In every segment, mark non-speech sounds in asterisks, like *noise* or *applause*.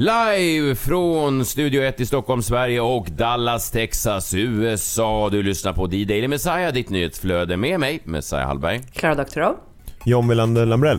Live från Studio 1 i Stockholm, Sverige och Dallas, Texas, USA. Du lyssnar på D-Daily Messiah, ditt nyhetsflöde med mig, Messiah Hallberg. Klara Doktorow. John Wilander Lambrell.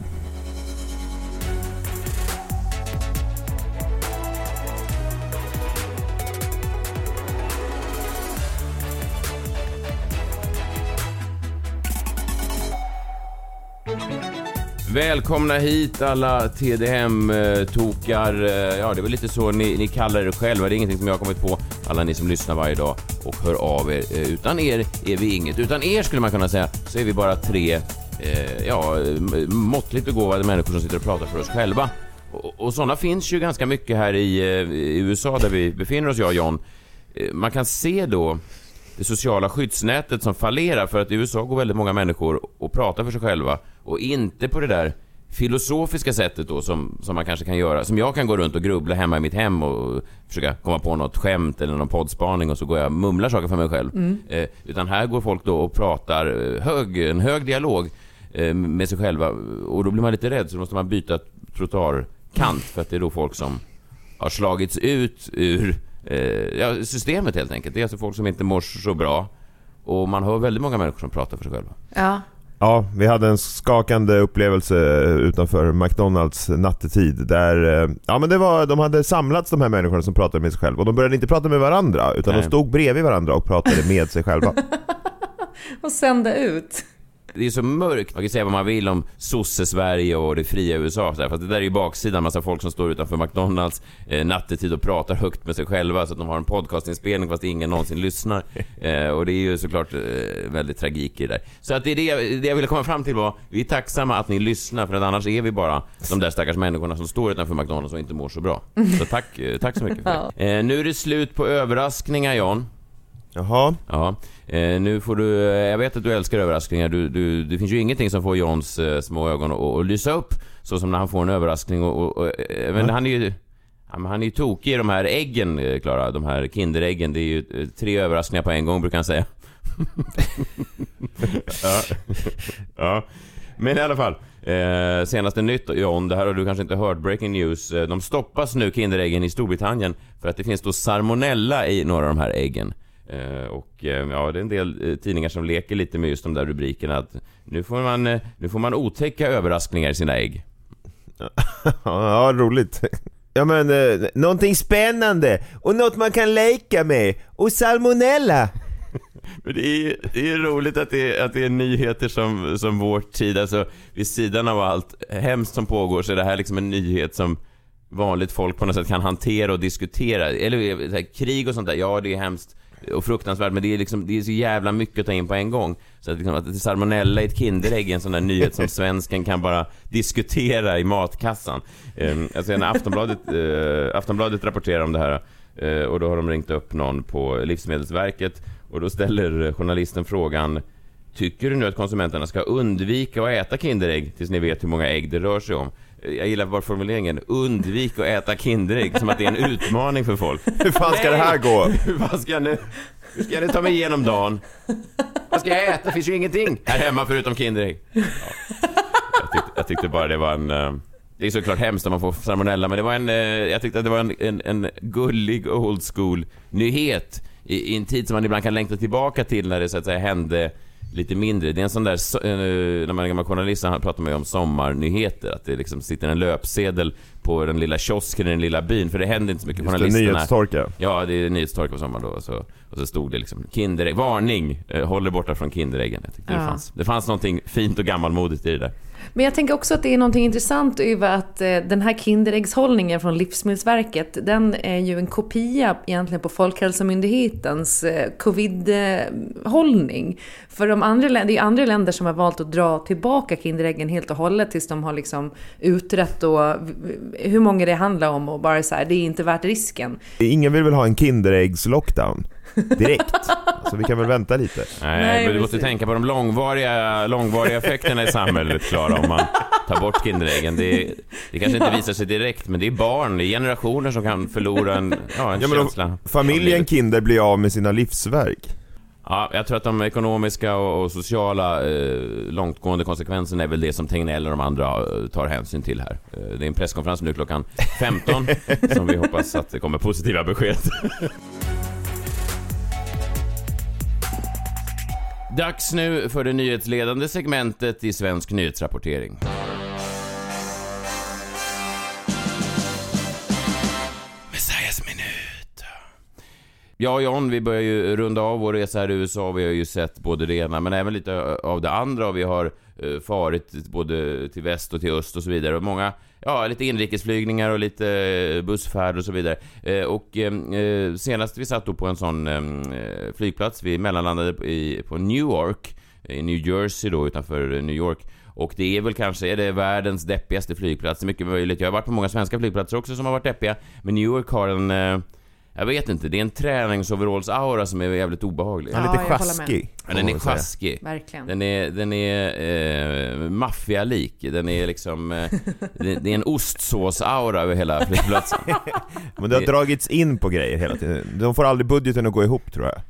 Välkomna hit alla TDM-tokar. Eh, ja, det är väl lite så ni, ni kallar er själva. Det är ingenting som jag har kommit på. Alla ni som lyssnar varje dag och hör av er. Eh, utan er är vi inget. Utan er skulle man kunna säga så är vi bara tre eh, ja, måttligt begåvade människor som sitter och pratar för oss själva. Och, och sådana finns ju ganska mycket här i, eh, i USA där vi befinner oss, jag och John. Man kan se då det sociala skyddsnätet som fallerar för att i USA går väldigt många människor och pratar för sig själva och inte på det där filosofiska sättet då som, som man kanske kan göra, som jag kan gå runt och grubbla hemma i mitt hem och försöka komma på något skämt eller någon poddspaning och så går jag och mumlar saker för mig själv. Eh, utan här går folk då och pratar eh, hög, en hög dialog eh, med sig själva och då blir man lite rädd så då måste man byta trottoarkant för att det är då folk som har slagits ut ur eh, ja, systemet helt enkelt. Det är alltså folk som inte mår så bra. Och man hör väldigt många människor som pratar för sig själva. Ja. Ja, vi hade en skakande upplevelse utanför McDonalds nattetid där, eh, ja men det var, de hade samlats de här människorna som pratade med sig själva och de började inte prata med varandra utan Nej. de stod bredvid varandra och pratade med sig själva. *laughs* Och sända ut. Det är så mörkt. Man kan säga vad man vill om sosse-Sverige och det fria USA. Så här, att det där är ju baksidan. Massa folk som står utanför McDonalds eh, nattetid och pratar högt med sig själva så att de har en podcastinspelning fast ingen någonsin lyssnar. *laughs* Eh, och det är ju såklart eh, väldigt tragik i det där. Så att det, är det, jag, det jag ville komma fram till var, vi är tacksamma att ni lyssnar för att annars är vi bara de där stackars människorna som står utanför McDonalds och inte mår så bra. Så tack, eh, tack så mycket för det. *laughs* Eh, nu är det slut på överraskningar John. Jaha, Ja, nu får du, eh, jag vet att du älskar överraskningar. Du, du, det finns ju ingenting som får Johns eh, små ögon att, att lysa upp. Så som när han får en överraskning och, och, eh, men han är ju, han är ju tokig i de här äggen, eh, Klara. De här Kinderäggen. Det är ju eh, tre överraskningar på en gång brukar han säga. *laughs* ja. ja. Men i alla fall. Eh, senaste nytt John, det här har du kanske inte hört, breaking news. Eh, de stoppas nu Kinderäggen i Storbritannien för att det finns då salmonella i några av de här äggen. Eh, och eh, ja, det är en del eh, tidningar som leker lite med just de där rubrikerna att nu får man, nu får man otäcka överraskningar i sina ägg. *laughs* ja roligt. Ja men, eh, någonting spännande och något man kan leka med och salmonella. *laughs* Men det är, det är roligt att det är, att det är nyheter som, som vår tid, alltså vid sidan av allt hemskt som pågår så är det här liksom en nyhet som vanligt folk på något sätt kan hantera och diskutera. Eller här, krig och sånt där, ja det är hemskt och fruktansvärt men det är liksom, det är så jävla mycket att ta in på en gång. Så att, liksom, att det är salmonella i ett Kinderägg är en sån där nyhet som svensken kan bara diskutera i matkassan. Um, alltså när Aftonbladet, eh, Aftonbladet rapporterar om det här eh, och då har de ringt upp någon på Livsmedelsverket och då ställer journalisten frågan Tycker du nu att konsumenterna ska undvika att äta Kinderägg tills ni vet hur många ägg det rör sig om? Jag gillar bara formuleringen, undvik att äta Kinderägg, som att det är en utmaning för folk. Hur fan ska det här gå? Vad ska jag nu? Hur ska jag nu ta mig igenom dagen? Vad ska jag äta? Det finns ju ingenting här hemma förutom Kinderägg. Ja. Jag, tyckte, jag tyckte bara det var en... eh, Det är såklart hemskt om man får salmonella, men det var en... eh, Jag tyckte att det var en, en, en gullig old school nyhet i, i en tid som man ibland kan längta tillbaka till när det så att säga hände lite mindre. Det är en sån där, eh, när man är gammal journalist pratar man ju om sommarnyheter. Att det liksom sitter en löpsedel på den lilla kiosken i den lilla byn. För det händer inte så mycket. Just det, Journalisterna... nyhetstorka. Ja, det är nyhetstorka på sommaren då. Och så, och så stod det liksom Kinderägg, varning! Eh, håll er borta från Kinderäggen. Jag tyckte det, Ja. fanns, det fanns någonting fint och gammalmodigt i det där. Men jag tänker också att det är något intressant över att eh, den här Kinderäggshållningen från Livsmedelsverket, den är ju en kopia egentligen på Folkhälsomyndighetens eh, covid-hållning. För de andra, det är ju andra länder som har valt att dra tillbaka Kinderäggen helt och hållet tills de har liksom utrett då hur många det handlar om och bara så här, det är inte värt risken. Ingen vill väl ha en Kinderäggs-lockdown? Direkt. Så vi kan väl vänta lite. Nej, Nej, men du måste tänka på de långvariga, långvariga effekterna i samhället, Klara, om man tar bort Kinderäggen. Det, det kanske inte visar sig direkt, men det är barn, det är generationer som kan förlora en, ja, en Ja, men känsla. familjen. Kinder blir av med sina livsverk. Ja, jag tror att de ekonomiska och, och sociala eh, långtgående konsekvenserna är väl det som Tegnell och de andra eh, tar hänsyn till här. Eh, det är en presskonferens nu klockan 15 *laughs* som vi hoppas att det kommer positiva besked. Dags nu för det nyhetsledande segmentet i svensk nyhetsrapportering. Messias minut. Jag och John, vi börjar ju runda av vår resa här i USA. Vi har ju sett både det ena men även lite av det andra och vi har eh, farit både till väst och till öst och så vidare. Och många, ja, lite inrikesflygningar och lite eh, bussfärd och så vidare. Eh, och eh, senast vi satt då på en sån ehm, flygplats, vi mellanlandade i, på Newark, i New Jersey då utanför New York. Och det är väl kanske, är det världens deppigaste flygplats? Det är mycket möjligt. Jag har varit på många svenska flygplatser också som har varit deppiga. Men New York har en, eh, jag vet inte, det är en träningsoveralls-aura som är jävligt obehaglig. Ja, lite jag håller med. sjaskig. Ja, den är sjaskig. Verkligen. Den är, den är eh, maffialik. Den är liksom... Eh, det, det är en ostsås-aura över hela flygplatsen. *laughs* Men det har Det- dragits in på grejer hela tiden. De får aldrig budgeten att gå ihop tror jag.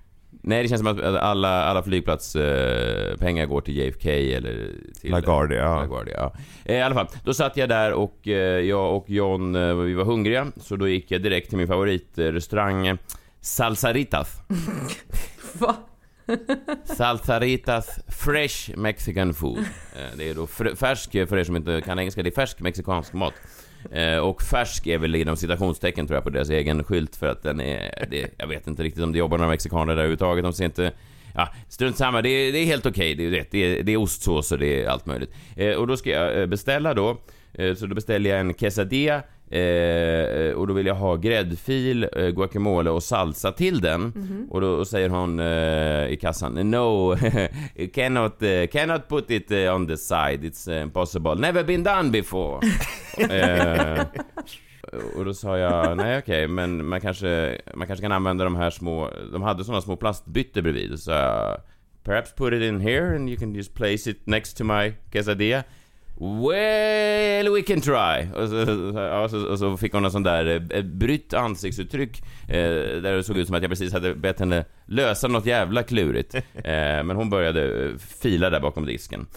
Nej, det känns som att alla, alla flygplatspengar eh, går till JFK eller till... LaGuardia, ja. LaGuardia, ja. Eh, I alla fall, då satt jag där och eh, jag och John, vi var hungriga. Så då gick jag direkt till min favoritrestaurang Salsaritas. *laughs* Va? *laughs* Salsaritas Fresh Mexican Food. Det är då färsk, för er som inte kan engelska, det är färsk mexikansk mat. Eh, Och färsk är väl inom citationstecken tror jag på deras egen skylt för att den är, det, jag vet inte riktigt om det jobbar några mexikaner där överhuvudtaget, de ser inte Ja, strunt samma, det är, det är helt okej, det, är det, är, det är ostsås och det är allt möjligt. Eh, och då ska jag eh, beställa då, eh, så då beställer jag en quesadilla Eh, och då vill jag ha gräddfil, eh, guacamole och salsa till den. Och då säger hon eh, i kassan No, *laughs* cannot, cannot put it on the side, it's impossible. Never been done before. *laughs* eh, och då sa jag, nej okej, men man kanske, man kanske kan använda de här små, de hade sådana små plastbyttor bredvid. Så jag, perhaps put it in here and you can just place it next to my quesadilla. Well, we can try. Och så, och så, och så fick hon en sån där eh, brytt ansiktsuttryck eh, där det såg ut som att jag precis hade bett henne lösa något jävla klurigt. Eh, men hon började eh, fila där bakom disken.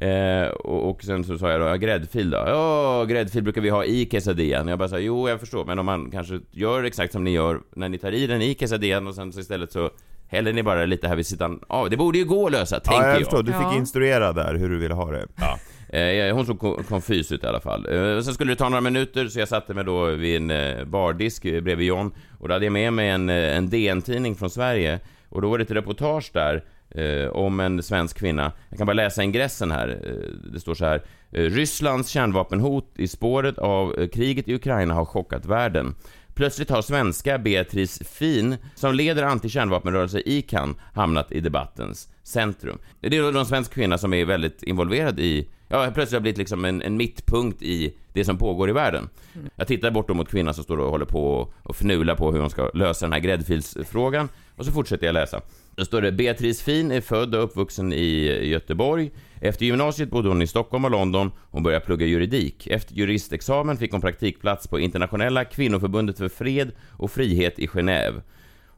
Eh, och, och sen så sa jag då, ja, gräddfil då? Ja, gräddfil brukar vi ha i quesadillan. Jag bara sa, jo jag förstår, men om man kanske gör exakt som ni gör när ni tar i den i quesadillan och sen så istället så häller ni bara lite här vid sidan av. Det borde ju gå att lösa, tänker Ja, jag jag. förstår. Du fick Ja. instruera där hur du ville ha det. Ja. Eh, hon såg ko- konfys ut i alla fall. Eh, sen skulle det ta några minuter så jag satte mig då vid en eh, bardisk bredvid John och då hade jag med mig en, en DN-tidning från Sverige och då var det ett reportage där eh, om en svensk kvinna. Jag kan bara läsa ingressen här. Eh, det står så här. Eh, Rysslands kärnvapenhot i spåret av eh, kriget i Ukraina har chockat världen. Plötsligt har svenska Beatrice Fin, som leder antikärnvapenrörelse ICAN, hamnat i debattens centrum. Det är en svensk kvinna som är väldigt involverad i, ja, plötsligt har blivit liksom en, en mittpunkt i det som pågår i världen. Jag tittar bortom mot kvinnan som står och håller på och, och fnular på hur hon ska lösa den här gräddfilsfrågan, och så fortsätter jag läsa. Då står det Beatrice Fin är född och uppvuxen i Göteborg. Efter gymnasiet bodde hon i Stockholm och London. Hon började plugga juridik. Efter juristexamen fick hon praktikplats på Internationella kvinnoförbundet för fred och frihet i Genève.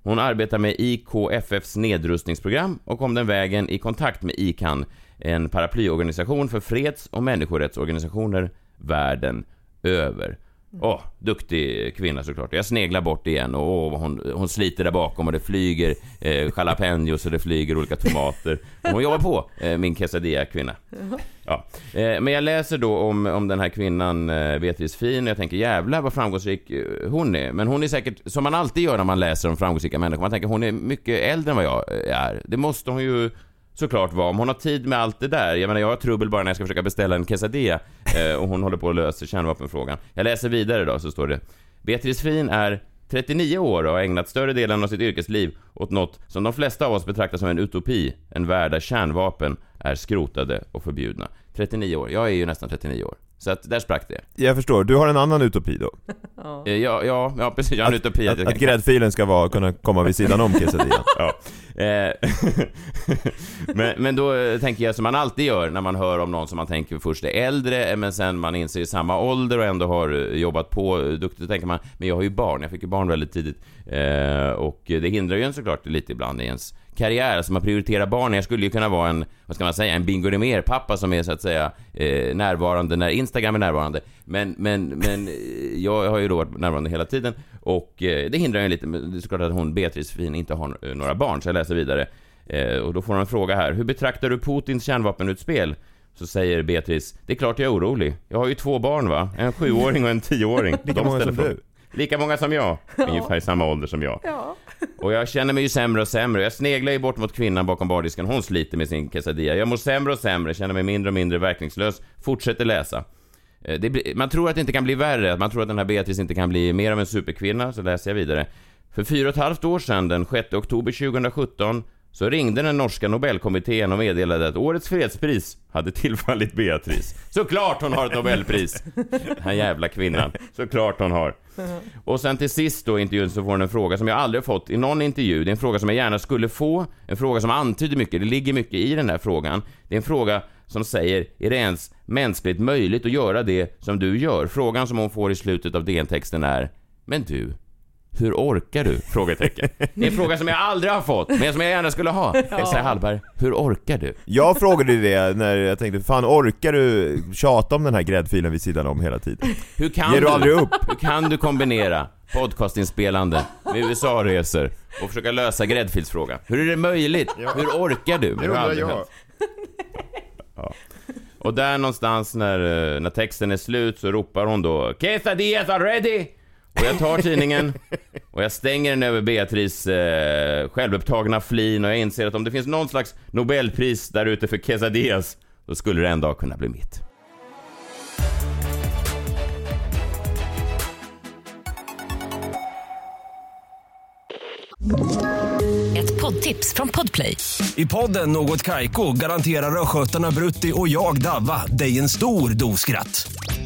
Hon arbetar med IKFFs nedrustningsprogram och kom den vägen i kontakt med ICAN, en paraplyorganisation för freds och människorättsorganisationer världen över. Åh, duktig kvinna såklart. Jag sneglar bort igen och vad hon, hon sliter där bakom och det flyger eh, jalapenos och det flyger olika tomater. Och hon jobbar på, eh, min quesadilla-kvinna. Ja. Eh, men jag läser då om, om den här kvinnan, eh, Beatrice Fin, och jag tänker jävlar vad framgångsrik eh, hon är. Men hon är säkert, som man alltid gör när man läser om framgångsrika människor, man tänker hon är mycket äldre än vad jag eh, är. Det måste hon ju såklart vara, om hon har tid med allt det där. Jag menar, jag har trubbel bara när jag ska försöka beställa en quesadilla eh, och hon håller på att lösa kärnvapenfrågan. Jag läser vidare då, så står det Beatrice Fin är 39 år och har ägnat större delen av sitt yrkesliv åt något som de flesta av oss betraktar som en utopi, en värld där kärnvapen är skrotade och förbjudna. 39 år, jag är ju nästan 39 år. Så att där sprack det. Jag förstår, du har en annan utopi då? *laughs* Eh, Ja, ja, ja precis. Jag har en utopi. Att, att gräddfilen ska vara, kunna komma vid sidan om quesadillan? *laughs* Ja. Eh, *laughs* men, men då eh, tänker jag som man alltid gör när man hör om någon som man tänker först är äldre, eh, men sen man inser i samma ålder och ändå har jobbat på duktigt, då tänker man, men jag har ju barn, jag fick ju barn väldigt tidigt. Eh, och det hindrar ju en såklart lite ibland i ens karriär, alltså man prioriterar barnen. Jag skulle ju kunna vara en, vad ska man säga, en Bingo pappa som är så att säga eh, närvarande när Instagram är närvarande. Men, men, men eh, jag har ju då varit närvarande hela tiden och eh, det hindrar ju lite, men det är såklart att hon, Beatrice Fin, inte har eh, några barn, så jag läser vidare. Eh, och då får hon en fråga här. Hur betraktar du Putins kärnvapenutspel? Så säger Beatrice, det är klart jag är orolig. Jag har ju två barn va? En sjuåring och en tioåring. *laughs* Lika många som frågor. Lika många som jag. Ungefär i samma ålder som jag. Och jag känner mig ju sämre och sämre. Jag sneglar ju bort mot kvinnan bakom bardisken. Hon sliter med sin quesadilla. Jag mår sämre och sämre, känner mig mindre och mindre verkningslös. Fortsätter läsa. Eh, blir, man tror att det inte kan bli värre, man tror att den här Beatrice inte kan bli mer av en superkvinna, så läser jag vidare. För fyra och ett halvt år sedan, den 6 oktober 2017, så ringde den norska Nobelkommittén och meddelade att årets fredspris hade tillfallit Beatrice. Såklart hon har ett Nobelpris! Den här jävla kvinnan. Såklart hon har. Och sen till sist då i intervjun så får hon en fråga som jag aldrig fått i någon intervju. Det är en fråga som jag gärna skulle få. En fråga som antyder mycket. Det ligger mycket i den här frågan. Det är en fråga som säger, är det ens mänskligt möjligt att göra det som du gör? Frågan som hon får i slutet av DN-texten är, men du, hur orkar du? Frågetecken. *laughs* Det är en fråga som jag aldrig har fått, men som jag gärna skulle ha. Jag säger Hallberg, hur orkar du? Jag frågade det när jag tänkte, fan orkar du tjata om den här gräddfilen vid sidan om hela tiden? Hur kan Ger du aldrig upp? Hur kan du kombinera podcastinspelande med USA-resor och försöka lösa gräddfilsfrågan? Hur är det möjligt? Hur orkar du? Det har aldrig *laughs* hänt. Ja. Och där någonstans när, eh, när texten är slut så ropar hon då Quesadillas are ready! Och jag tar tidningen och jag stänger den över Beatrice eh, självupptagna flin och jag inser att om det finns någon slags Nobelpris där ute för quesadillas då skulle det en dag kunna bli mitt. Ett poddtips från Podplay. I podden Något Kaiko garanterar östgötarna Brutti och jag, Davva, dig en stor dos skratt.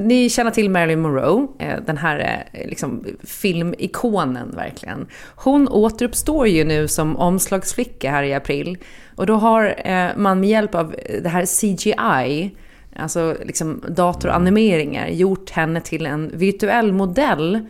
Ni känner till Marilyn Monroe, eh, den här eh, liksom, filmikonen verkligen. Hon återuppstår ju nu som omslagsflicka här i april. Och då har eh, man med hjälp av det här CGI, alltså liksom datoranimeringar, gjort henne till en virtuell modell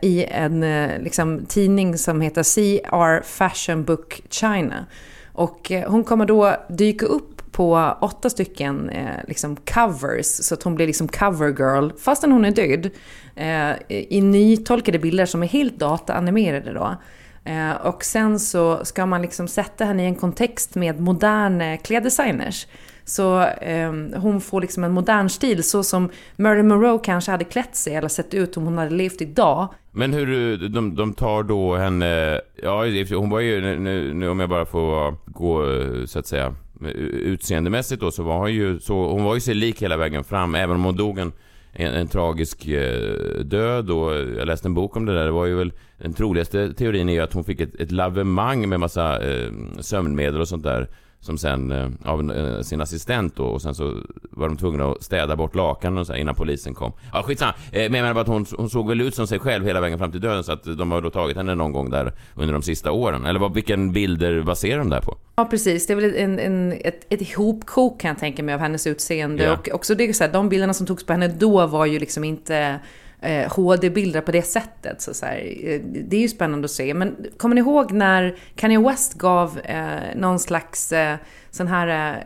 i en liksom, tidning som heter CR Fashion Book China. Och hon kommer då dyka upp på åtta stycken eh, liksom covers, så att hon blir liksom cover girl, fastän hon är död. Eh, I nytolkade bilder som är helt dataanimerade då. Eh, och sen så ska man liksom sätta henne i en kontext med moderna kläddesigners. Så eh, hon får liksom en modern stil, så som Marilyn Monroe kanske hade klätt sig eller sett ut om hon hade levt idag. Men hur, de, de tar då henne, ja hon var ju, nu, nu om jag bara får gå eh, så att säga Eh, utseendemässigt då så var hon ju så, hon var ju sig lik hela vägen fram. Även om hon dog en, en, en tragisk eh, död och eh, jag läste en bok om det där, det var ju väl den troligaste teorin är ju att hon fick ett, ett lavemang med massa eh, sömnmedel och sånt där som sen eh, av eh, sin assistent då och sen så var de tvungna att städa bort lakanen och så här innan polisen kom. Ja skitsamma, eh, men jag menar bara att hon, hon såg väl ut som sig själv hela vägen fram till döden så att de har då tagit henne någon gång där under de sista åren. Eller vad, vilken bilder baserar de där på? Ja, precis. Det är väl en, en, ett, ett ihopkok kan jag tänka mig av hennes utseende. Ja. Och också det är så här, de bilderna som togs på henne då var ju liksom inte eh, HD-bilder på det sättet. Så, så här, eh, det är ju spännande att se. Men kommer ni ihåg när Kanye West gav eh, någon slags eh, sån här,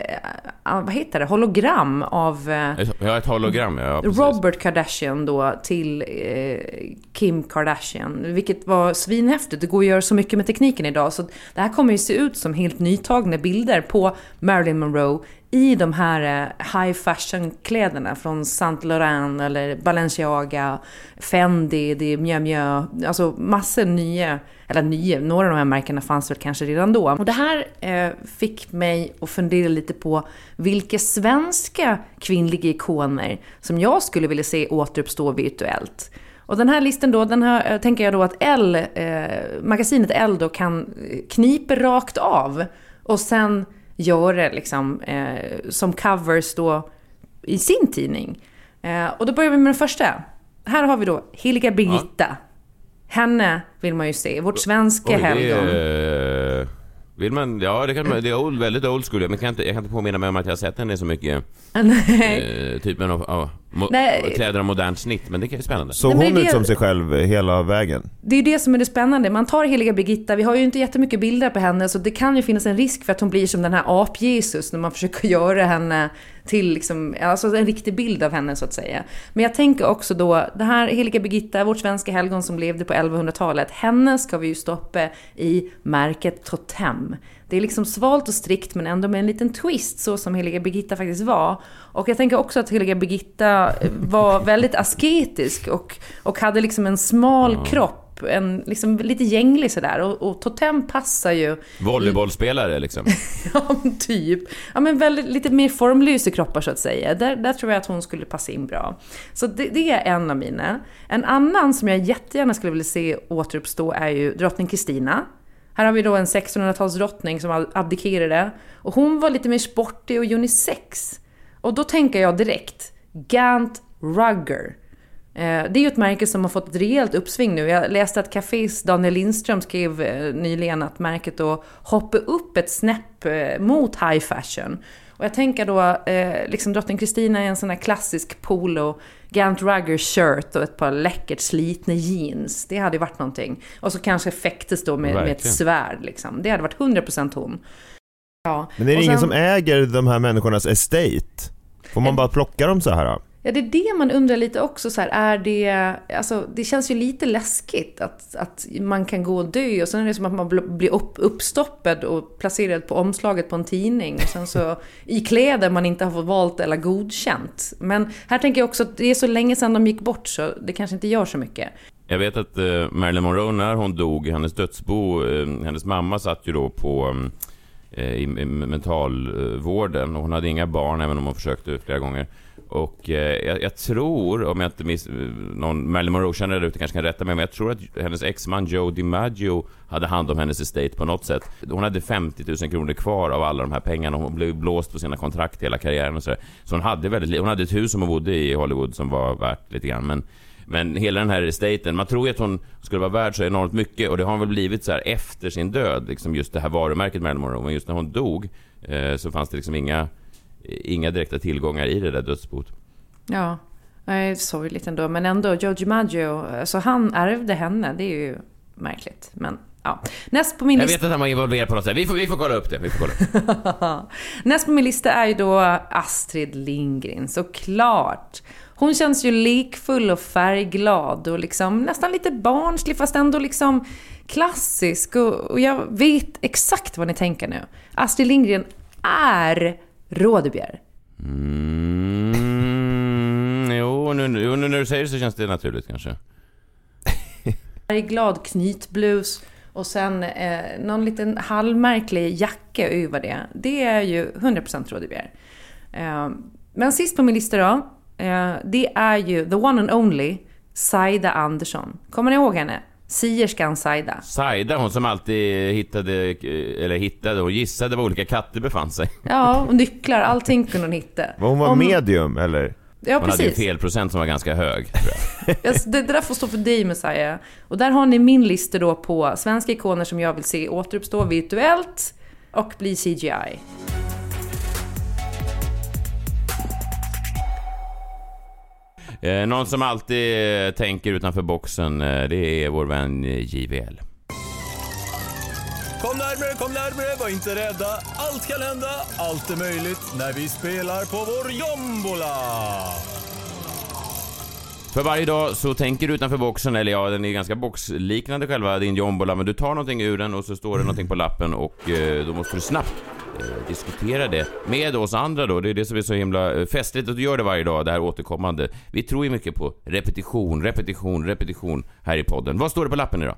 eh, vad heter det, hologram av eh, Ja, ett hologram, ja precis. Robert Kardashian då till eh, Kim Kardashian. Vilket var svinhäftigt. Det går att göra så mycket med tekniken idag. Så det här kommer ju se ut som helt nytagna bilder på Marilyn Monroe i de här eh, high fashion-kläderna från Saint Laurent eller Balenciaga, Fendi, det är Mjö Mjö, alltså massor nya, eller nya, några av de här märkena fanns väl kanske redan då. Och det här eh, fick mig att fundera lite på vilka svenska kvinnliga ikoner som jag skulle vilja se återuppstå virtuellt. Och den här listan då, den här eh, tänker jag då att L, eh, magasinet L då kan eh, knipa rakt av och sen göra liksom eh, som covers då i sin tidning. Eh, och då börjar vi med den första. Här har vi då Heliga Birgitta. Ja. Henne vill man ju se, vårt svenska Oj, helgon. Det, vill man, ja det kan man, det är old, väldigt old school. Men jag kan, inte, jag kan inte påminna mig om att jag har sett henne så mycket. *laughs* eh, typen av, av mo, kläder av modernt snitt, men det kan ju spännande. Såg hon ut som sig själv hela vägen? Det är det som är det spännande. Man tar heliga Birgitta, vi har ju inte jättemycket bilder på henne, så det kan ju finnas en risk för att hon blir som den här ap-Jesus när man *laughs* försöker göra henne till liksom, alltså en riktig bild av henne så att säga. Men jag tänker också då, det här heliga Birgitta, vårt svenska helgon som levde på 1100-talet, henne ska vi ju stoppa i märket Totem. Det är liksom svalt och strikt men ändå med en liten twist så som heliga Birgitta faktiskt var. Och jag tänker också att heliga Birgitta var *laughs* väldigt asketisk och, och hade liksom en smal mm. kropp en, liksom lite gänglig sådär. Och, och Totem passar ju... Volleybollspelare liksom? *laughs* ja, typ. Ja, men väldigt, lite mer formlösa kroppar så att säga. Där, där tror jag att hon skulle passa in bra. Så det, det är en av mina. En annan som jag jättegärna skulle vilja se återuppstå är ju drottning Kristina. Här har vi då en 1600-talsdrottning som abdikerade. Och hon var lite mer sportig och unisex. Och då tänker jag direkt, Gant Rugger. Eh, det är ju ett märke som har fått ett rejält uppsving nu. Jag läste att Cafés Daniel Lindström skrev eh, nyligen att märket då hoppar upp ett snäpp eh, mot high fashion. Och jag tänker då, liksom drottning Kristina är en sån här klassisk polo, Gant Rugger shirt och ett par läckert slitna jeans. Det hade ju varit någonting. Och så kanske fäktes då med, med ett svärd liksom. Det hade varit 100% hon. Ja. Men är det sen, ingen som äger de här människornas estate? Får man bara plocka dem så här? Ja, det är det man undrar lite också. Så här, är det, alltså, det känns ju lite läskigt att, att man kan gå och dö och sen är det som att man blir upp, uppstoppad och placerad på omslaget på en tidning. Och sen så *laughs* i kläder man inte har fått valt eller godkänt. Men här tänker jag också att det är så länge sedan de gick bort så det kanske inte gör så mycket. Jag vet att eh, Marilyn Monroe, när hon dog, hennes dödsbo, eh, hennes mamma satt ju då på eh, i, i mentalvården och hon hade inga barn även om hon försökte flera gånger. Och eh, jag, jag, tror, om jag inte miss... Eh, någon Marilyn Monroe-kännare ute kanske kan rätta mig, men jag tror att hennes exman Joe DiMaggio hade hand om hennes estate på något sätt. Hon hade 50 000 kronor kvar av alla de här pengarna. Hon blev blåst på sina kontrakt hela karriären och så där. Så hon hade väldigt... Hon hade ett hus som hon bodde i i Hollywood som var värt lite grann, men men hela den här estaten, man tror ju att hon skulle vara värd så enormt mycket och det har hon väl blivit så här efter sin död, liksom just det här varumärket Marilyn Monroe. Men just när hon dog eh, så fanns det liksom inga inga direkta tillgångar i det där dödsboet. Ja, det är sorgligt ändå. Men ändå, Joe DiMaggio, alltså han ärvde henne. Det är ju märkligt. Men ja. Näst på min lista... Jag vet att han var involverad på något sätt. Vi får, vi får kolla upp det. Vi får kolla. *laughs* Näst på min lista är ju då Astrid Lindgren, såklart. Hon känns ju likfull och färgglad och liksom nästan lite barnslig fast ändå liksom klassisk. Och, och jag vet exakt vad ni tänker nu. Astrid Lindgren är Rådebjer. Mm, jo, nu, nu, nu när du säger det så känns det naturligt kanske. glad knytblus och sen eh, någon liten halvmärklig jacka över det. Det är ju 100% Rådebjer. Eh, men sist på min lista då, eh, det är ju the one and only Saida Andersson. Kommer ni ihåg henne? Sierskan Saida. Saida, hon som alltid hittade, eller hittade och gissade var olika katter befann sig. *laughs* Ja, och nycklar, allting kunde hon hitta. Var hon var Om... medium, eller? Ja, hon precis. hade en felprocent som var ganska hög. *laughs* det, det där får stå för dig Messiah. Och där har ni min lista då på svenska ikoner som jag vill se återuppstå virtuellt och bli CGI. Eh, någon som alltid eh, tänker utanför boxen, eh, det är vår vän JVL. Kom närmre, kom närmre, var inte rädda. Allt kan hända, allt är möjligt när vi spelar på vår jombola. För varje dag så tänker du utanför boxen, eller ja, den är ganska boxliknande själva din jombola, men du tar någonting ur den och så står det någonting på lappen och eh, då måste du snabbt eh, Eh, diskutera det med oss andra då. Det är det som är så himla eh, festligt att du gör det varje dag, det här återkommande. Vi tror ju mycket på repetition, repetition, repetition här i podden. Vad står det på lappen idag?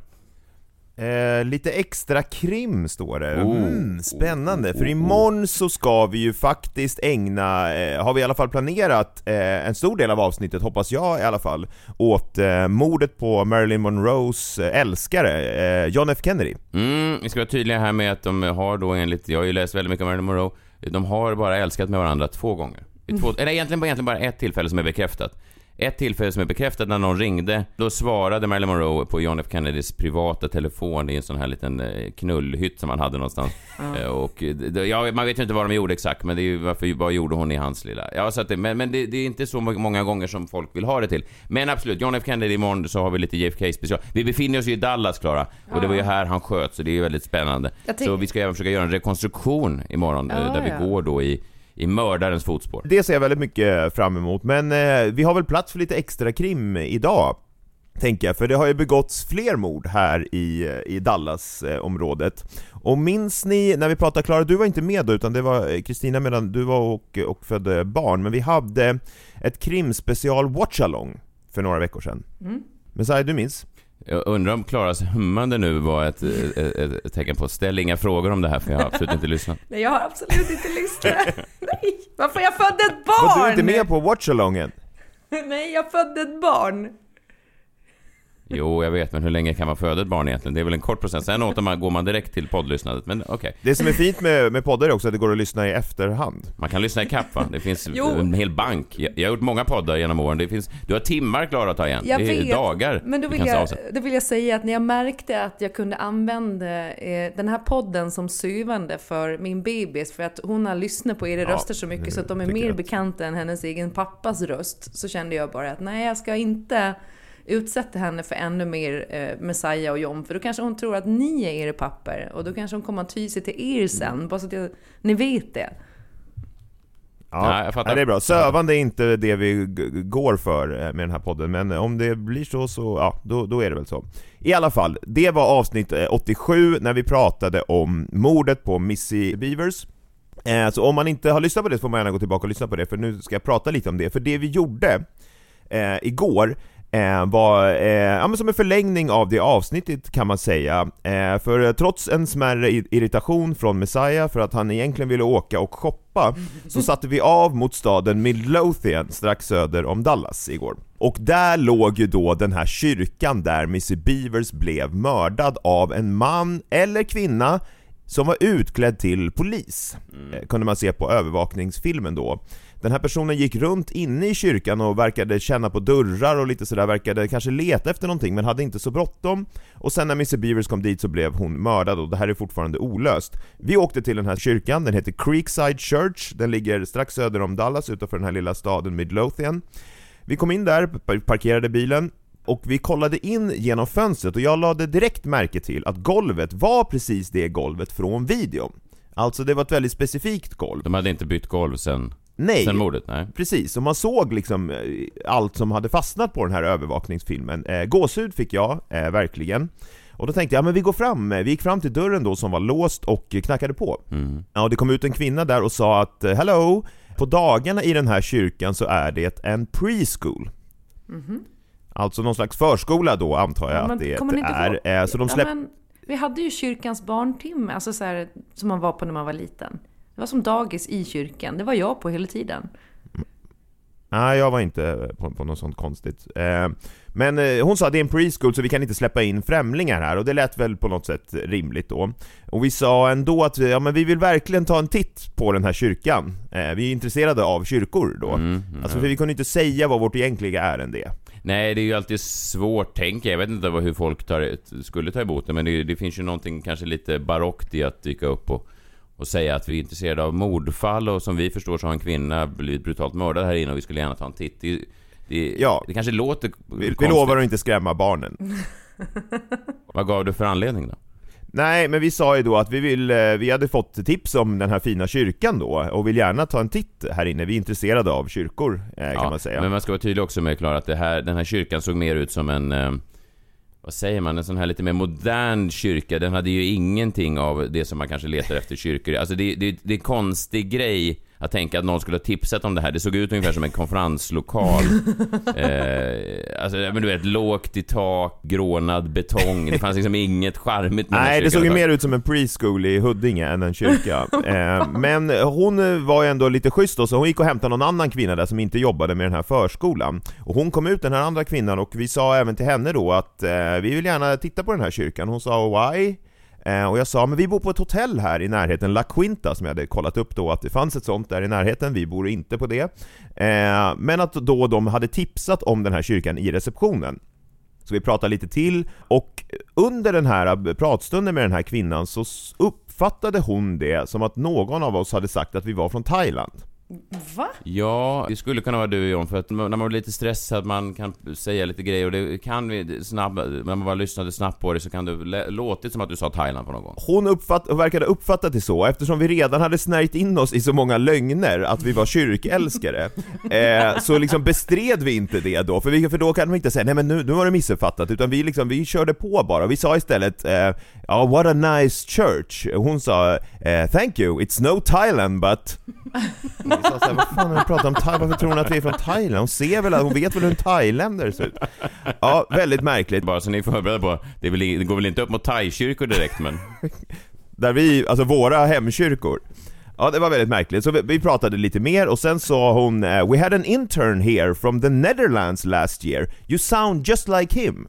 Eh, lite extra krim står det. Oh. Mm, spännande, Oh, för oh, imorgon så ska vi ju faktiskt ägna, eh, har vi i alla fall planerat, eh, en stor del av avsnittet, hoppas jag i alla fall, åt eh, mordet på Marilyn Monroes eh, älskare, eh, John F Kennedy. Mm, vi ska vara tydliga här med att de har då enligt, jag har ju läst väldigt mycket om Marilyn Monroe, de har bara älskat med varandra två gånger. Två, eller egentligen, egentligen bara ett tillfälle som är bekräftat. Ett tillfälle som är bekräftat när någon ringde, då svarade Marilyn Monroe på John F Kennedys privata telefon i en sån här liten eh, knullhytt som han hade någonstans. Eh, Och, eh, ja, man vet ju inte vad de gjorde exakt, men det är ju varför, vad gjorde hon i hans lilla... Ja, så att det, men men det, det är inte så många gånger som folk vill ha det till. Men absolut, John F Kennedy imorgon så har vi lite JFK special. Vi befinner oss ju i Dallas, Klara, och det var ju här han sköt, så det är ju väldigt spännande. Så vi ska även försöka göra en rekonstruktion imorgon, Ja, där ja. vi går då i, i mördarens fotspår. Det ser jag väldigt mycket fram emot, men eh, vi har väl plats för lite extra krim idag, tänker jag, för det har ju begåtts fler mord här i, eh, i Dallas-området. Och minns ni, när vi pratade, Klara, du var inte med då, utan det var eh, Kristina medan du var och, och födde barn, men vi hade ett krimspecial watch-along för några veckor sedan. Mm. Messiah, du minns? Jag undrar om Klaras hummande nu var ett, ett, ett, ett tecken på ställ inga frågor om det här, för jag har absolut inte lyssnat. *laughs* Nej, jag har absolut inte lyssnat. *laughs* Nej, varför jag födde ett Var barn? du inte med på watch-alongen? *laughs* Nej, jag födde ett barn. Jo, jag vet, men hur länge kan man föda ett barn egentligen? Det är väl en kort process. Sen åter man, går man direkt till poddlyssnandet, men okej. Det som är fint med, med poddar är också att det går att lyssna i efterhand. Man kan lyssna i kapp va? Det finns Jo. en hel bank. Jag, jag har gjort många poddar genom åren. Det finns, du har timmar Klara att ta igen. Jag det är vet, dagar men då du vill, jag, då vill jag säga att när jag märkte att jag kunde använda eh, den här podden som syvande för min bebis, för att hon har lyssnat på era Ja, röster så mycket så att de är mer bekanta än hennes egen pappas röst, så kände jag bara att nej, jag ska inte utsätta henne för ännu mer eh, Messiah och John, för då kanske hon tror att ni är era papper och då kanske hon kommer att ty sig till er sen, bara så att jag, ni vet det. Ja, Nej, jag fattar. det är bra. Sövande är inte det vi går för eh, med den här podden, men om det blir så, så ja, då, då är det väl så. I alla fall, det var avsnitt eh, 87 när vi pratade om mordet på Missy Beavers. Eh, Så om man inte har lyssnat på det så får man gärna gå tillbaka och lyssna på det, för nu ska jag prata lite om det. För det vi gjorde eh, igår eh, var eh, ja, men som en förlängning av det avsnittet kan man säga. Eh, för eh, trots en smärre irritation från Messiah för att han egentligen ville åka och shoppa, så satte vi av mot staden Midlothian strax söder om Dallas igår. Och där låg ju då den här kyrkan där Missy Beavers blev mördad av en man eller kvinna som var utklädd till polis, eh, kunde man se på övervakningsfilmen då. Den här personen gick runt inne i kyrkan och verkade känna på dörrar och lite sådär, verkade kanske leta efter någonting men hade inte så bråttom. Och sen när Mr. Beavers kom dit så blev hon mördad och det här är fortfarande olöst. Vi åkte till den här kyrkan, den heter Creekside Church, den ligger strax söder om Dallas utanför den här lilla staden Midlothian. Vi kom in där, parkerade bilen, och vi kollade in genom fönstret och jag lade direkt märke till att golvet var precis det golvet från videon. Alltså det var ett väldigt specifikt golv. De hade inte bytt golv sen, Nej, sen mordet? Nej. precis. Och man såg liksom eh, allt som hade fastnat på den här övervakningsfilmen. Eh, gåshud fick jag, eh, verkligen. Och då tänkte jag, ja men vi går fram, vi gick fram till dörren då som var låst och eh, knackade på. Mm. Ja, och det kom ut en kvinna där och sa att eh, Hello! På dagarna i den här kyrkan så är det en preschool. Alltså någon slags förskola då antar jag Ja, men att det är. Eh, Så de Ja, släpp... men, vi hade ju kyrkans barntimme, alltså så här, som man var på när man var liten. Det var som dagis i kyrkan, det var jag på hela tiden. Nej, jag var inte på, på något sånt konstigt. Eh, men eh, hon sa att det är en preschool så vi kan inte släppa in främlingar här och det lät väl på något sätt rimligt då. Och vi sa ändå att ja, men vi vill verkligen ta en titt på den här kyrkan. Eh, vi är intresserade av kyrkor då. Mm, mm, Alltså ja. för vi kunde inte säga vad vårt egentliga ärende är. Nej, det är ju alltid svårt, tänker jag. Jag vet inte vad- hur folk tar, skulle ta emot det, men det, det finns ju någonting kanske lite barockt i att dyka upp och, och säga att vi är intresserade av mordfall och som vi förstår så har en kvinna blivit brutalt mördad här inne och vi skulle gärna ta en titt. Det, det, Ja. det kanske låter Vi, vi konstigt. lovar att inte skrämma barnen. *laughs* Vad gav du för anledning då? Nej, men vi sa ju då att vi vill, eh, vi hade fått tips om den här fina kyrkan då och vill gärna ta en titt här inne. Vi är intresserade av kyrkor, eh, kan man säga. Men man ska vara tydlig också med Klara att här, den här kyrkan såg mer ut som en... Vad säger man, en sån här lite mer modern kyrka, den hade ju ingenting av det som man kanske letar efter i kyrkor. Alltså det, det, det är en konstig grej att tänka att någon skulle ha tipsat om det här. Det såg ut ungefär som en konferenslokal. *laughs* eh, alltså, men du vet, lågt i tak, grånad betong. Det fanns liksom inget charmigt med Nej, det såg ju mer ut som en preschool i Huddinge än en kyrka. *laughs* eh, men hon var ju ändå lite schysst då, så hon gick och hämtade någon annan kvinna där som inte jobbade med den här förskolan. Och hon kom ut, den här andra kvinnan, och vi sa även till henne då att eh, vi vill gärna titta på den här kyrkan. Hon sa why? Eh, och jag sa, men vi bor på ett hotell här i närheten, La Quinta, som jag hade kollat upp då att det fanns ett sånt där i närheten, vi bor inte på det. Eh, men att då de hade tipsat om den här kyrkan i receptionen. Så vi pratade lite till, och under den här pratstunden med den här kvinnan så uppfattade hon det som att någon av oss hade sagt att vi var från Thailand. Va? Ja, det skulle kunna vara du John, för att när man blir lite stressad, man kan säga lite grejer och det kan vi snabb, när man bara lyssnade snabbt på det så kan det låtit som att du sa Thailand på någon gång. Hon uppfatt, verkade uppfattat det så, eftersom vi redan hade snärjt in oss i så många lögner att vi var kyrkälskare, *laughs* eh, så liksom bestred vi inte det då, för, vi, för då kan de inte säga nej men nu, nu har du missuppfattat, utan vi liksom, vi körde på bara, vi sa istället eh, ja what a nice church, hon sa eh, thank you, it's no Thailand but *laughs* sa såhär, vad fan har du pratat om Thailand? Varför tror hon att vi är från Thailand? Hon ser väl, hon vet väl hur en thailändare ser ut? Ja, väldigt märkligt. Bara så ni är förberedda på, det, är väl, det går väl inte upp mot thaikyrkor direkt men... *laughs* Där vi, alltså våra hemkyrkor. Ja, det var väldigt märkligt. Så vi, vi pratade lite mer och sen sa hon eh, We had an intern here from the Netherlands last year. You sound just like him.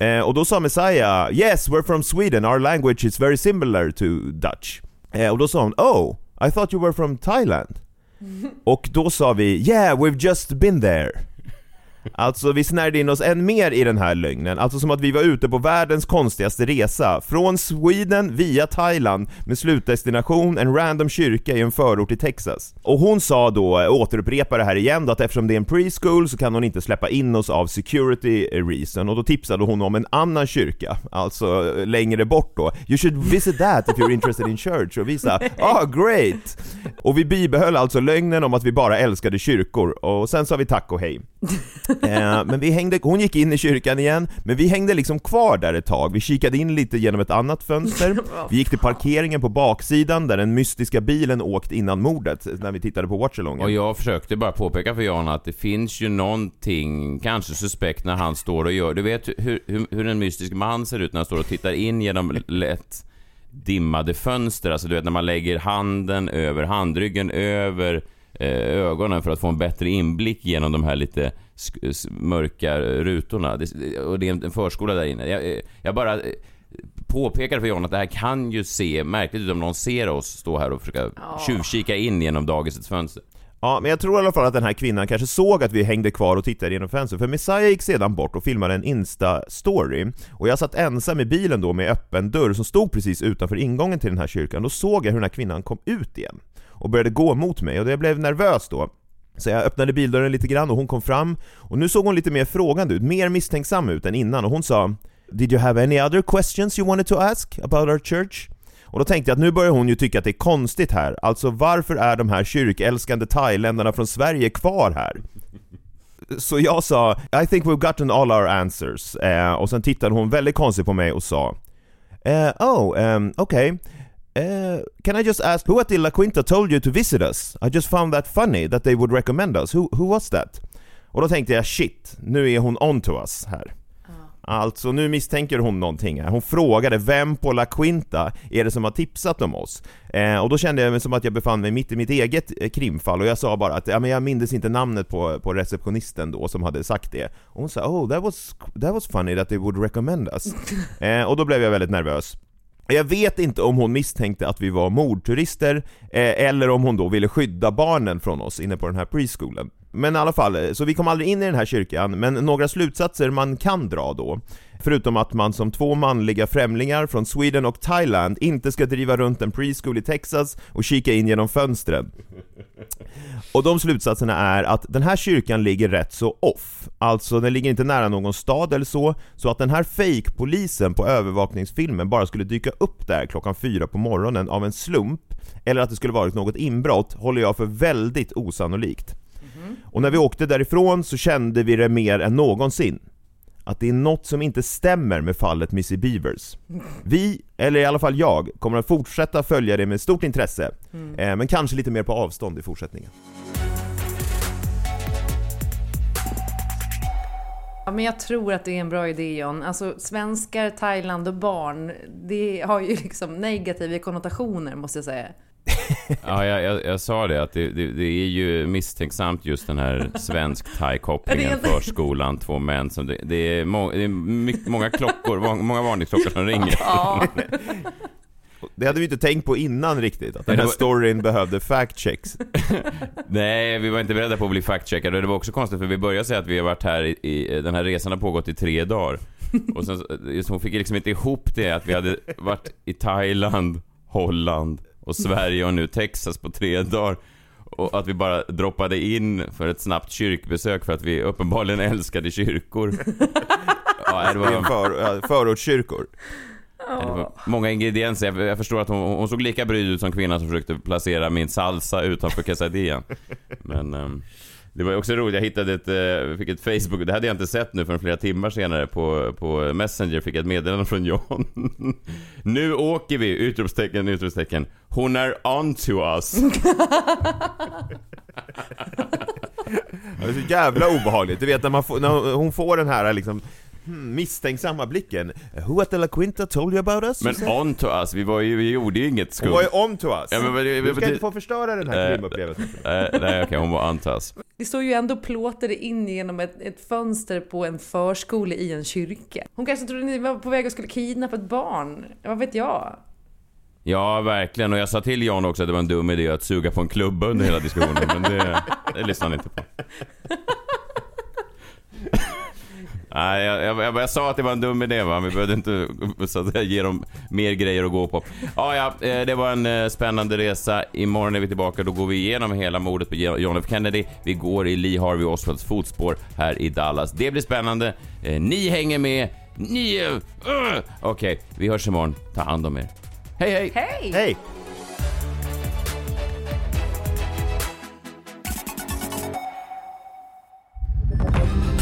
Eh, och då sa Messiah Yes, we're from Sweden. Our language is very similar to Dutch. Eh, och då sa hon Oh, I thought you were from Thailand. Och då sa vi Yeah, we've just been there. Alltså vi snärjde in oss än mer i den här lögnen, alltså som att vi var ute på världens konstigaste resa, från Sweden via Thailand med slutdestination en random kyrka i en förort i Texas. Och hon sa då, återupprepa det här igen då, att eftersom det är en preschool så kan hon inte släppa in oss av security reason, och då tipsade hon om en annan kyrka, alltså längre bort då. You should visit that if you're interested in church, och vi sa *laughs* ah great! Och vi bibehöll alltså lögnen om att vi bara älskade kyrkor, och sen sa vi tack och hej. *laughs* Eh, men vi hängde, hon gick in i kyrkan igen, men vi hängde liksom kvar där ett tag. Vi kikade in lite genom ett annat fönster, *laughs* vi gick till parkeringen på baksidan där den mystiska bilen åkt innan mordet, när vi tittade på watchalongen. Och jag försökte bara påpeka för Jan att det finns ju någonting, kanske suspekt, när han står och gör... Du vet hur, hur, hur en mystisk man ser ut när han står och tittar in genom lätt dimmade fönster. Alltså du vet när man lägger handen över handryggen, över ögonen för att få en bättre inblick genom de här lite mörka rutorna. Det, och det är en förskola där inne. Jag, eh, jag bara eh, påpekar för John att det här kan ju se märkligt ut om någon ser oss stå här och försöka tjuvkika in genom dagisets fönster. Ja, men jag tror i alla fall att den här kvinnan kanske såg att vi hängde kvar och tittade genom fönstret, för Messiah gick sedan bort och filmade en Insta-story, och jag satt ensam i bilen då med öppen dörr som stod precis utanför ingången till den här kyrkan, då såg jag hur den här kvinnan kom ut igen och började gå mot mig, och jag blev nervös då. Så jag öppnade bildörren lite grann och hon kom fram, och nu såg hon lite mer frågande ut, mer misstänksam ut än innan, och hon sa Did you have any other questions you wanted to ask about our church? Och då tänkte jag att nu börjar hon ju tycka att det är konstigt här, alltså varför är de här kyrkälskande thailändarna från Sverige kvar här? Så jag sa, I think we've gotten all our answers, eh, och sen tittade hon väldigt konstigt på mig och sa eh, Oh, um, okay. Uh, can I just ask, who at the La Quinta told you to visit us? I just found that funny that they would recommend us. Who, who was that? Och då tänkte jag, shit, nu är hon on to us här. Alltså nu misstänker hon någonting här. Hon frågade vem på La Quinta är det som har tipsat om oss? Eh, och då kände jag mig som att jag befann mig mitt i mitt eget eh, krimfall och jag sa bara att ja, men jag mindes inte namnet på, på receptionisten då som hade sagt det. Och hon sa oh that was, that was funny that they would recommend us. *laughs* eh, och då blev jag väldigt nervös. Jag vet inte om hon misstänkte att vi var mordturister, eh, eller om hon då ville skydda barnen från oss inne på den här preschoolen. Men i alla fall, eh, så vi kom aldrig in i den här kyrkan, men några slutsatser man kan dra då, förutom att man som två manliga främlingar från Sweden och Thailand inte ska driva runt en preschool i Texas och kika in genom fönstren. Och de slutsatserna är att den här kyrkan ligger rätt så off, alltså den ligger inte nära någon stad eller så, så att den här fake-polisen på övervakningsfilmen bara skulle dyka upp där klockan fyra på morgonen av en slump, eller att det skulle varit något inbrott, håller jag för väldigt osannolikt. Och när vi åkte därifrån så kände vi det mer än någonsin. Att det är något som inte stämmer med fallet Missy Beavers. Vi, eller i alla fall jag, kommer att fortsätta följa det med stort intresse, Mm. eh, men kanske lite mer på avstånd i fortsättningen. Ja, men jag tror att det är en bra idé John. Alltså svenskar, Thailand och barn, det har ju *laughs* liksom negativa konnotationer måste jag säga. Ja, jag, jag, jag sa det att det, det, det är ju misstänksamt just den här svensk-thai-kopplingen, Det är- förskolan, två män som det, det är, må, det är mycket, många klockor, må- många varningsklockor som ringer. Ja. Det hade vi inte tänkt på innan riktigt, att den här storyn behövde fact checks. *laughs* Nej, vi var inte beredda på att bli fact-checkade. Det var också konstigt för vi började säga att vi har varit här i, i den här resan har pågått i tre dagar. Och sen, just hon fick liksom inte ihop det att vi hade varit i Thailand, Holland och Sverige och nu Texas på tre dagar. Och att vi bara droppade in för ett snabbt kyrkbesök för att vi uppenbarligen älskade kyrkor. *laughs* Ja, det var, för, ja, förortskyrkor. det var många ingredienser. Jag, jag förstår att hon, hon såg lika brydd ut som kvinnan som försökte placera min salsa utanför quesadillan. Men ehm, det var också roligt, jag hittade ett, eh, fick ett Facebook, det hade jag inte sett nu förrän flera timmar senare på, på Messenger fick jag ett meddelande från John. *laughs* nu åker vi! Utropstecken, utropstecken. Hon är on to us. *laughs* Det är så jävla obehagligt, du vet när, man får, när hon får den här liksom hmm, misstänksamma blicken Who at the La Quinta told you about us? Men on to us, vi, var ju, vi gjorde ju inget Hon skumt. var ju on to us! Ja, men det- du ska vad- inte få förstöra den här Eh, filmupplevelsen Eh, nej okej, hon var on to us. Det står ju ändå plåtade in genom ett, ett fönster på en förskola i en kyrka. Hon kanske trodde ni var på väg och skulle kidnappa ett barn. Vad vet jag? Ja, verkligen. Och jag sa till Jan också att det var en dum idé att suga på en klubba under hela diskussionen, men det, det lyssnade han inte på. *laughs* Nej, jag, jag, jag, jag sa att det var en dum idé va, vi behövde inte så att säga, ge dem mer grejer att gå på. Ja, ja, eh, det var en eh, spännande resa. Imorgon är vi tillbaka, då går vi igenom hela mordet på John F Kennedy. Vi går i Lee Harvey Oswalds fotspår här i Dallas. Det blir spännande. Eh, Ni hänger med. Ni... uh. Okej, vi hörs imorgon. Ta hand om er. Hej, hej! Hej! Hej!